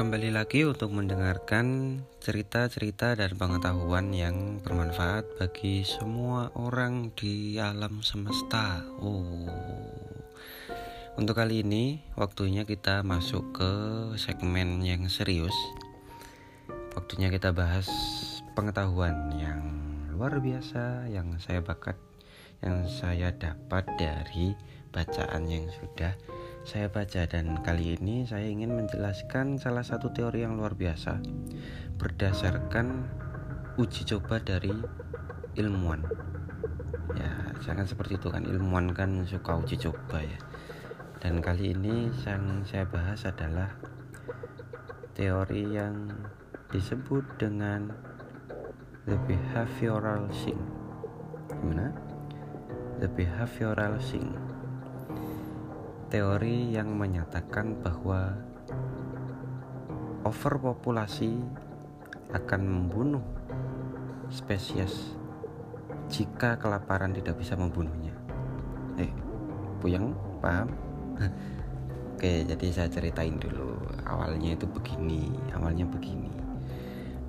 kembali lagi untuk mendengarkan cerita-cerita dan pengetahuan yang bermanfaat bagi semua orang di alam semesta. Oh. Untuk kali ini waktunya kita masuk ke segmen yang serius. Waktunya kita bahas pengetahuan yang luar biasa yang saya bakat yang saya dapat dari bacaan yang sudah saya baca dan kali ini saya ingin menjelaskan salah satu teori yang luar biasa berdasarkan uji coba dari ilmuwan. Ya, jangan seperti itu kan ilmuwan kan suka uji coba ya. Dan kali ini yang saya bahas adalah teori yang disebut dengan the behavioral sing. Gimana? The behavioral sing teori yang menyatakan bahwa overpopulasi akan membunuh spesies jika kelaparan tidak bisa membunuhnya. Eh, Puyang, paham? Oke, jadi saya ceritain dulu. Awalnya itu begini, awalnya begini.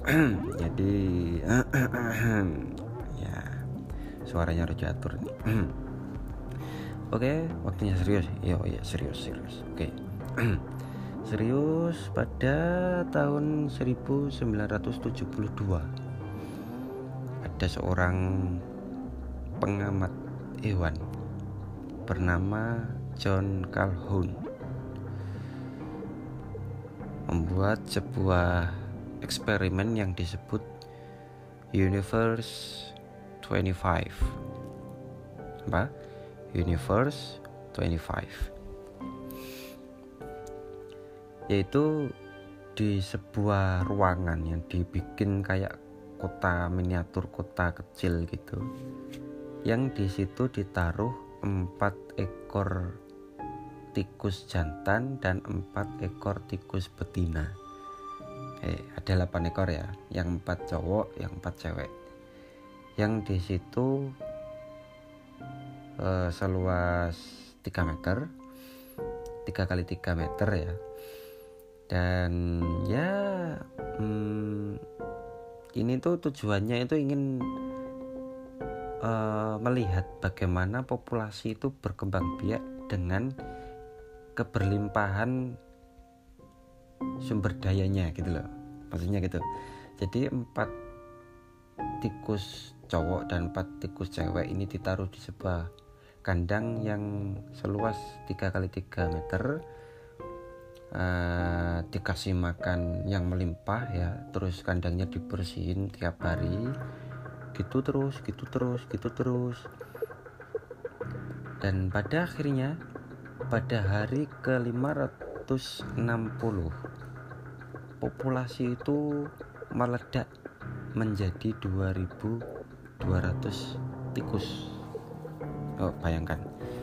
jadi ya suaranya harus diatur nih. Oke, waktunya serius. Yo, ya serius, serius. Oke. serius pada tahun 1972 ada seorang pengamat hewan bernama John Calhoun membuat sebuah eksperimen yang disebut Universe 25 apa? Universe 25 yaitu di sebuah ruangan yang dibikin kayak kota miniatur kota kecil gitu yang di situ ditaruh empat ekor tikus jantan dan empat ekor tikus betina. Eh ada 8 ekor ya yang empat cowok yang empat cewek. Yang di situ uh, seluas 3 meter. 3 kali 3 meter ya. Dan ya hmm, ini tuh tujuannya itu ingin uh, melihat bagaimana populasi itu berkembang biak dengan keberlimpahan sumber dayanya gitu loh. Maksudnya gitu. Jadi empat tikus cowok dan empat tikus cewek ini ditaruh di sebuah kandang yang seluas 3 kali 3 meter uh, dikasih makan yang melimpah ya terus kandangnya dibersihin tiap hari. Gitu terus gitu terus gitu terus. Dan pada akhirnya pada hari ke 560 populasi itu meledak menjadi 2200 tikus oh, bayangkan.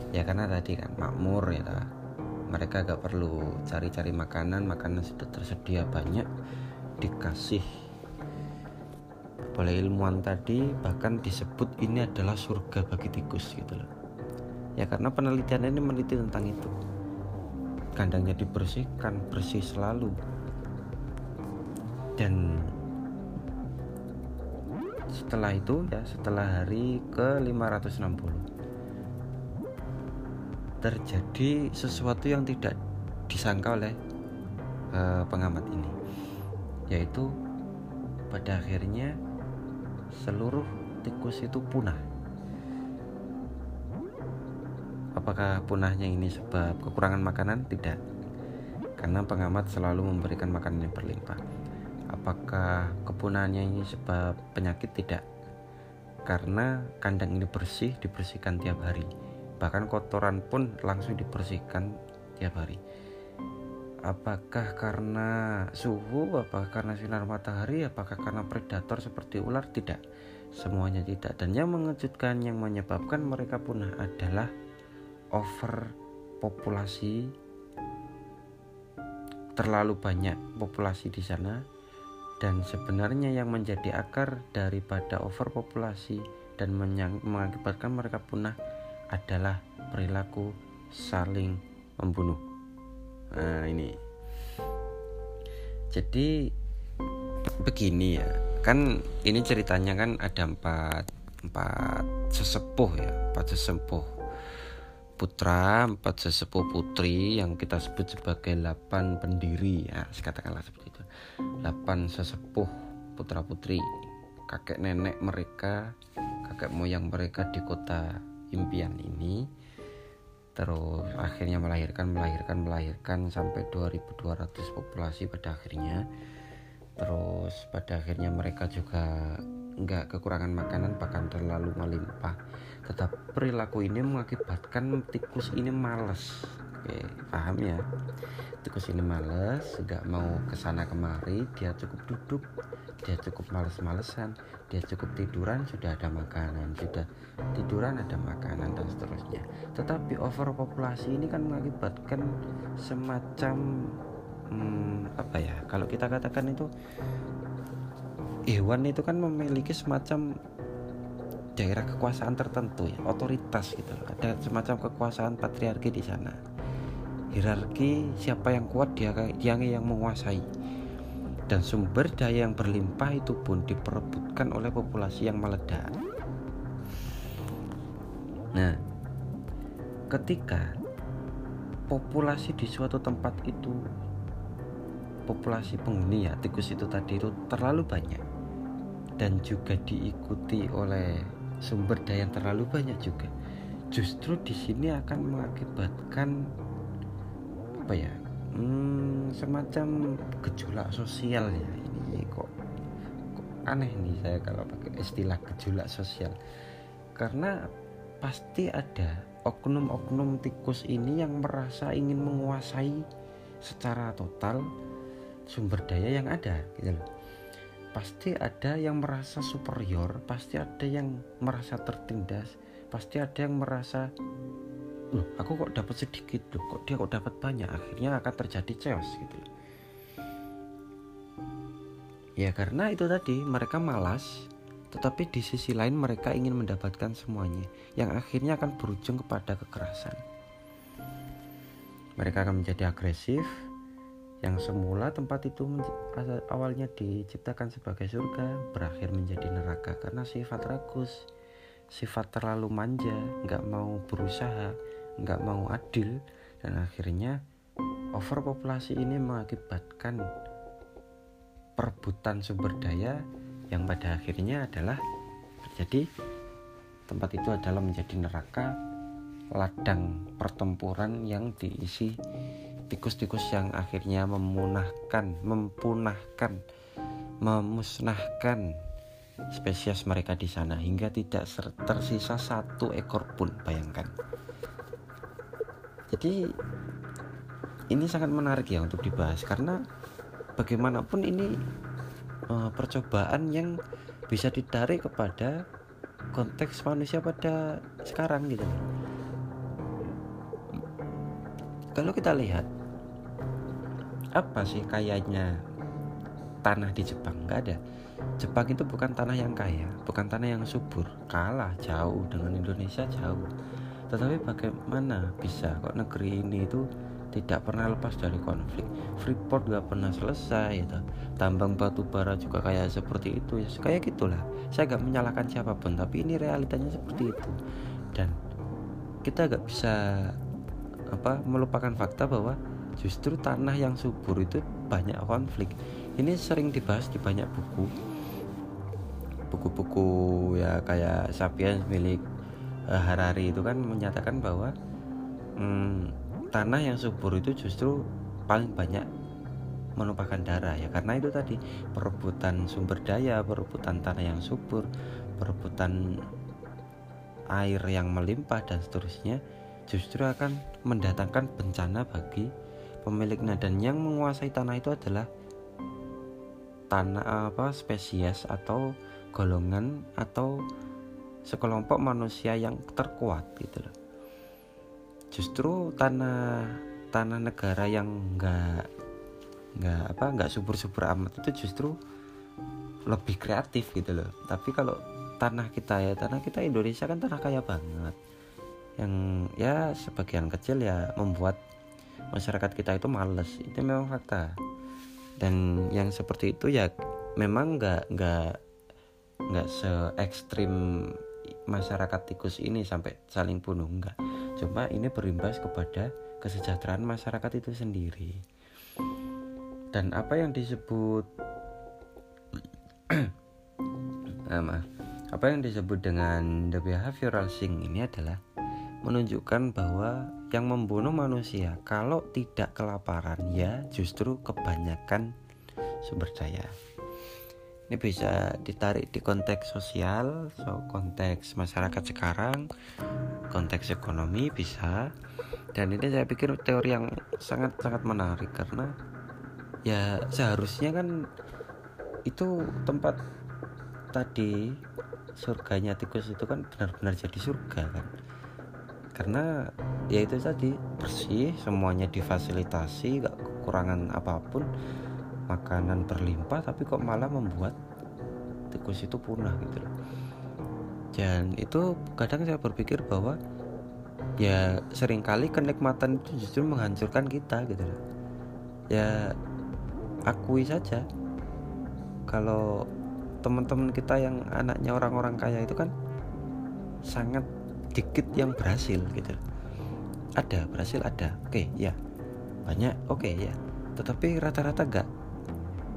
Ya karena tadi kan makmur ya ta. mereka gak perlu cari-cari makanan makanan sudah tersedia banyak dikasih oleh ilmuwan tadi bahkan disebut ini adalah surga bagi tikus gitu loh. Ya karena penelitian ini meneliti tentang itu. Kandangnya dibersihkan bersih selalu. Dan setelah itu ya setelah hari ke 560 terjadi sesuatu yang tidak disangka oleh uh, pengamat ini yaitu pada akhirnya seluruh tikus itu punah. Apakah punahnya ini sebab kekurangan makanan? Tidak. Karena pengamat selalu memberikan makanan yang berlimpah. Apakah kepunahannya ini sebab penyakit? Tidak. Karena kandang ini bersih dibersihkan tiap hari bahkan kotoran pun langsung dibersihkan tiap hari. Apakah karena suhu apakah karena sinar matahari apakah karena predator seperti ular? Tidak. Semuanya tidak. Dan yang mengejutkan yang menyebabkan mereka punah adalah overpopulasi. Terlalu banyak populasi di sana. Dan sebenarnya yang menjadi akar daripada overpopulasi dan mengakibatkan mereka punah adalah perilaku saling membunuh. Nah, ini. jadi begini ya kan ini ceritanya kan ada empat empat sesepuh ya empat sesepuh putra empat sesepuh putri yang kita sebut sebagai delapan pendiri ya katakanlah seperti itu delapan sesepuh putra putri kakek nenek mereka kakek moyang mereka di kota impian ini terus akhirnya melahirkan melahirkan melahirkan sampai 2200 populasi pada akhirnya. Terus pada akhirnya mereka juga nggak kekurangan makanan bahkan terlalu melimpah. Tetap perilaku ini mengakibatkan tikus ini males oke paham ya? Tikus ini males nggak mau ke sana kemari dia cukup duduk dia cukup males-malesan dia cukup tiduran sudah ada makanan sudah tiduran ada makanan dan seterusnya. Tetapi overpopulasi ini kan mengakibatkan semacam hmm, apa ya kalau kita katakan itu hewan itu kan memiliki semacam daerah kekuasaan tertentu ya otoritas gitu ada semacam kekuasaan patriarki di sana hierarki siapa yang kuat dia yang yang menguasai. Dan sumber daya yang berlimpah itu pun diperebutkan oleh populasi yang meledak. Nah ketika populasi di suatu tempat itu populasi penghuni ya tikus itu tadi itu terlalu banyak. Dan juga diikuti oleh sumber daya yang terlalu banyak juga. Justru di sini akan mengakibatkan apa ya? Hmm, semacam gejolak sosial ya ini. Kok, kok aneh nih saya kalau pakai istilah gejolak sosial. Karena pasti ada oknum-oknum tikus ini yang merasa ingin menguasai secara total sumber daya yang ada gitu loh. Pasti ada yang merasa superior pasti ada yang merasa tertindas pasti ada yang merasa loh aku kok dapat sedikit? Loh kok dia kok dapat banyak? Akhirnya akan terjadi chaos gitu ya karena itu tadi mereka malas tetapi di sisi lain mereka ingin mendapatkan semuanya yang akhirnya akan berujung kepada kekerasan. Mereka akan menjadi agresif yang semula tempat itu awalnya diciptakan sebagai surga berakhir menjadi neraka karena sifat ragus sifat terlalu manja nggak mau berusaha nggak mau adil dan akhirnya overpopulasi ini mengakibatkan perebutan sumber daya yang pada akhirnya adalah terjadi tempat itu adalah menjadi neraka ladang pertempuran yang diisi tikus-tikus yang akhirnya memunahkan, mempunahkan, memusnahkan spesies mereka di sana hingga tidak tersisa satu ekor pun bayangkan jadi ini sangat menarik ya untuk dibahas karena bagaimanapun ini uh, percobaan yang bisa ditarik kepada konteks manusia pada sekarang gitu. Kalau kita lihat apa sih kayaknya tanah di Jepang? Nggak ada. Jepang itu bukan tanah yang kaya bukan tanah yang subur. Kalah jauh dengan Indonesia jauh tetapi bagaimana bisa? Kok negeri ini itu tidak pernah lepas dari konflik? Freeport gak pernah selesai gitu. tambang batu bara juga kayak seperti itu ya. Kayak gitulah. Saya gak menyalahkan siapa pun tapi ini realitanya seperti itu. Dan kita gak bisa apa melupakan fakta bahwa justru tanah yang subur itu banyak konflik. Ini sering dibahas di banyak buku. Buku-buku ya kayak Sapiens milik Eh, Harari itu kan menyatakan bahwa hmm, tanah yang subur itu justru paling banyak menumpahkan darah. Ya karena itu tadi perebutan sumber daya perebutan tanah yang subur perebutan air yang melimpah dan seterusnya justru akan mendatangkan bencana bagi pemiliknya dan yang menguasai tanah itu adalah tanah apa spesies atau golongan atau sekelompok manusia yang terkuat gitu loh. Justru tanah tanah negara yang enggak nggak apa nggak subur-subur amat itu justru lebih kreatif gitu loh. Tapi kalau tanah kita ya tanah kita Indonesia kan tanah kaya banget. Yang ya sebagian kecil ya membuat masyarakat kita itu males. Itu memang fakta. Dan yang seperti itu ya memang nggak nggak nggak se ekstrim masyarakat tikus ini sampai saling bunuh enggak. Cuma ini berimbas kepada kesejahteraan masyarakat itu sendiri. Dan apa yang disebut ah, apa yang disebut dengan the behavioral sing ini adalah menunjukkan bahwa yang membunuh manusia kalau tidak kelaparan ya justru kebanyakan sumber daya ini bisa ditarik di konteks sosial, so konteks masyarakat sekarang, konteks ekonomi bisa. Dan ini saya pikir teori yang sangat sangat menarik karena ya seharusnya kan itu tempat tadi surganya tikus itu kan benar-benar jadi surga kan karena ya itu tadi bersih semuanya difasilitasi gak kekurangan apa pun makanan berlimpah tapi kok malah membuat tikus itu punah gitu loh. Dan itu kadang saya berpikir bahwa ya sering kali kenikmatan itu justru menghancurkan kita gitu loh. Ya akui saja kalau teman-teman kita yang anaknya orang-orang kaya itu kan sangat dikit yang berhasil gitu ada berhasil ada. Oke ya. Banyak oke ya. Tetapi rata-rata enggak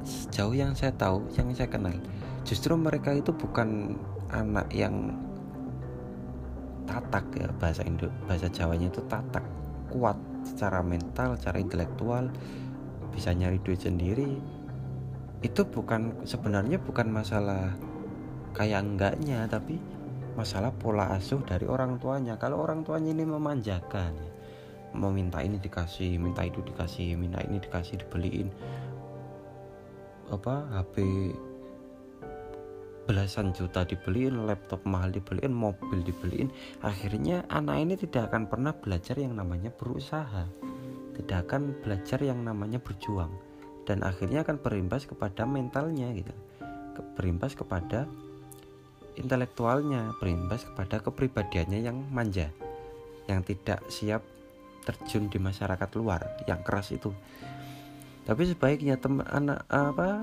sejauh yang saya tahu yang saya kenal justru mereka itu bukan anak yang tatak ya bahasa Indo bahasa Jawanya itu tatak. Kuat secara mental secara intelektual bisa nyari duit sendiri. Itu bukan sebenarnya bukan masalah kayak enggaknya tapi masalah pola asuh dari orang tuanya. Kalau orang tuanya ini memanjakan mau minta ini dikasih minta itu dikasih minta ini dikasih dibeliin apa HP belasan juta dibeliin, laptop mahal dibeliin, mobil dibeliin, akhirnya anak ini tidak akan pernah belajar yang namanya berusaha, tidak akan belajar yang namanya berjuang, dan akhirnya akan berimbas kepada mentalnya gitu, berimbas kepada intelektualnya, berimbas kepada kepribadiannya yang manja, yang tidak siap terjun di masyarakat luar, yang keras itu tapi sebaiknya teman anak apa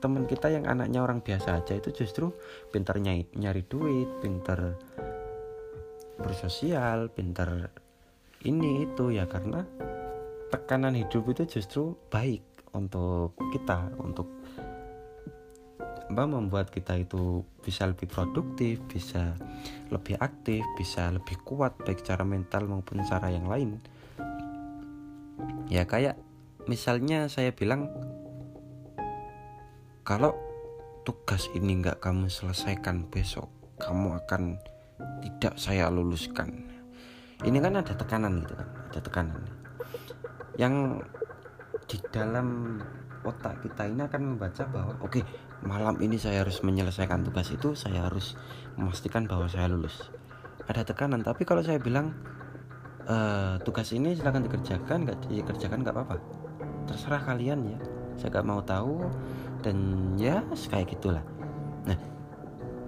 teman kita yang anaknya orang biasa aja itu justru pintar nyari, nyari duit pintar bersosial pintar ini itu ya karena tekanan hidup itu justru baik untuk kita untuk membuat kita itu bisa lebih produktif, bisa lebih aktif, bisa lebih kuat baik secara mental maupun cara yang lain. Ya kayak misalnya saya bilang kalau tugas ini nggak kamu selesaikan besok kamu akan tidak saya luluskan. Ini kan ada tekanan gitu kan ada tekanan. Yang di dalam otak kita ini akan membaca bahwa oke okay, malam ini saya harus menyelesaikan tugas itu saya harus memastikan bahwa saya lulus. Ada tekanan tapi kalau saya bilang e, tugas ini silahkan dikerjakan nggak dikerjakan nggak apa-apa terserah kalian ya. Saya gak mau tahu. Dan ya kayak gitulah. Nah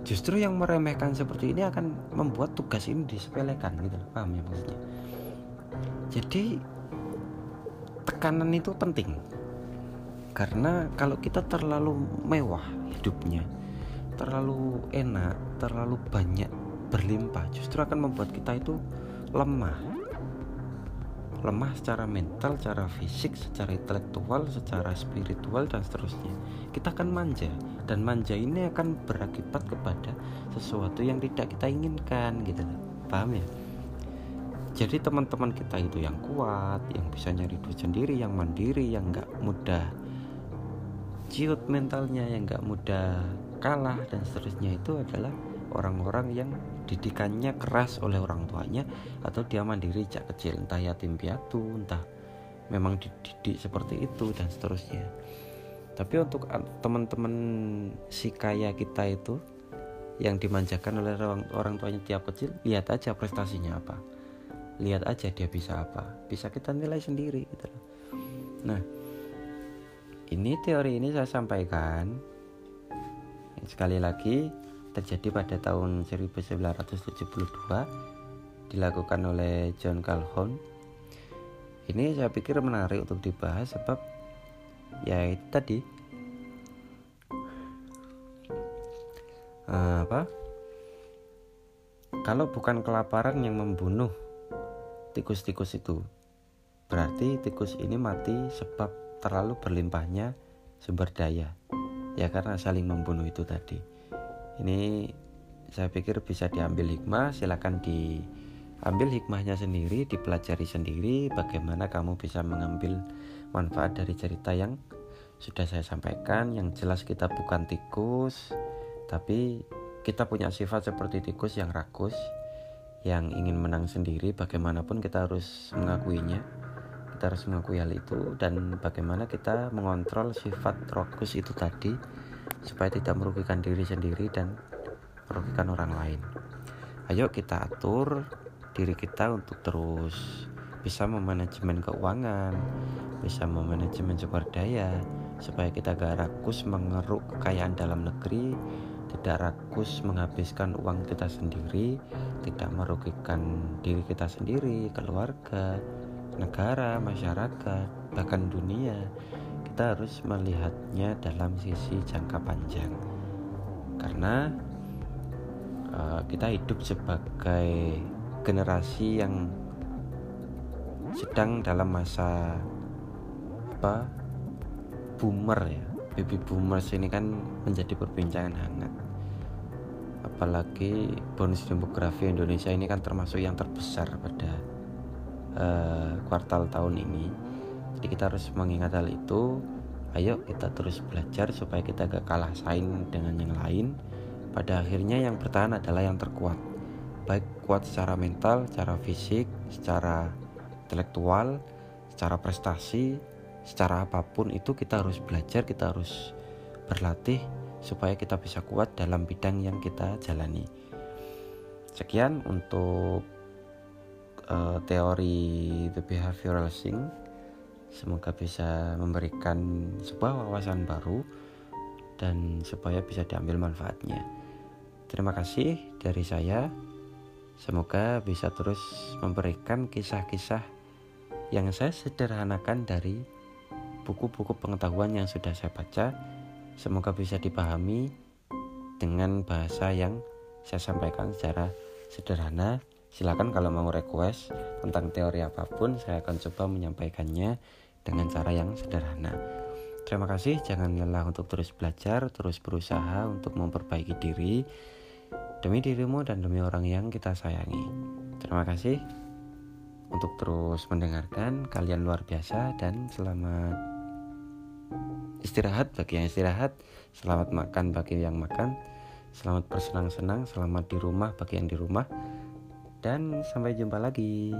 justru yang meremehkan seperti ini akan membuat tugas ini disepelekan gitu paham ya maksudnya? Jadi tekanan itu penting. Karena kalau kita terlalu mewah hidupnya terlalu enak terlalu banyak berlimpah justru akan membuat kita itu lemah lemah secara mental, secara fisik, secara intelektual, secara spiritual dan seterusnya. Kita akan manja dan manja ini akan berakibat kepada sesuatu yang tidak kita inginkan gitu Paham ya? Jadi teman-teman kita itu yang kuat, yang bisa nyari duit sendiri, yang mandiri, yang nggak mudah ciut mentalnya, yang nggak mudah kalah dan seterusnya itu adalah orang-orang yang didikannya keras oleh orang tuanya atau dia mandiri sejak kecil. Entah yatim piatu entah memang dididik seperti itu dan seterusnya. Tapi untuk teman-teman si kaya kita itu yang dimanjakan oleh orang, orang tuanya tiap kecil lihat aja prestasinya apa. Lihat aja dia bisa apa. Bisa kita nilai sendiri gitu nah ini teori ini saya sampaikan. Sekali lagi terjadi pada tahun 1972 dilakukan oleh John Calhoun. Ini saya pikir menarik untuk dibahas sebab ya itu tadi. Uh, apa? Kalau bukan kelaparan yang membunuh tikus-tikus itu berarti tikus ini mati sebab terlalu berlimpahnya sumber daya. Ya karena saling membunuh itu tadi ini saya pikir bisa diambil hikmah. Silakan diambil hikmahnya sendiri dipelajari sendiri bagaimana kamu bisa mengambil manfaat dari cerita yang sudah saya sampaikan. Yang jelas kita bukan tikus tapi kita punya sifat seperti tikus yang rakus yang ingin menang sendiri. Bagaimanapun kita harus mengakuinya kita harus mengakui hal itu. Dan bagaimana kita mengontrol sifat rakus itu tadi supaya tidak merugikan diri sendiri dan merugikan orang lain. Ayo kita atur diri kita untuk terus bisa memanajemen keuangan, bisa memanajemen sumber daya, supaya kita gak rakus mengeruk kekayaan dalam negeri, tidak rakus menghabiskan uang kita sendiri, tidak merugikan diri kita sendiri, keluarga, negara, masyarakat, bahkan dunia. Kita harus melihatnya dalam sisi jangka panjang, karena uh, kita hidup sebagai generasi yang sedang dalam masa apa boomer ya. Baby boomers ini kan menjadi perbincangan hangat. Apalagi bonus demografi Indonesia ini kan termasuk yang terbesar pada uh, kuartal tahun ini jadi kita harus mengingat hal itu ayo kita terus belajar supaya kita gak kalah saing dengan yang lain pada akhirnya yang bertahan adalah yang terkuat baik kuat secara mental, secara fisik, secara intelektual, secara prestasi, secara apa pun itu kita harus belajar, kita harus berlatih supaya kita bisa kuat dalam bidang yang kita jalani. Sekian untuk uh, teori the behavioral thing. Semoga bisa memberikan sebuah wawasan baru dan supaya bisa diambil manfaatnya. Terima kasih dari saya. Semoga bisa terus memberikan kisah-kisah yang saya sederhanakan dari buku-buku pengetahuan yang sudah saya baca. Semoga bisa dipahami dengan bahasa yang saya sampaikan secara sederhana. Silakan kalau mau request tentang teori apa pun, saya akan coba menyampaikannya dengan cara yang sederhana. Terima kasih, jangan lelah untuk terus belajar, terus berusaha untuk memperbaiki diri demi dirimu dan demi orang yang kita sayangi. Terima kasih untuk terus mendengarkan. Kalian luar biasa dan selamat istirahat bagi yang istirahat, selamat makan bagi yang makan, selamat bersenang-senang, selamat di rumah bagi yang di rumah. Dan sampai jumpa lagi.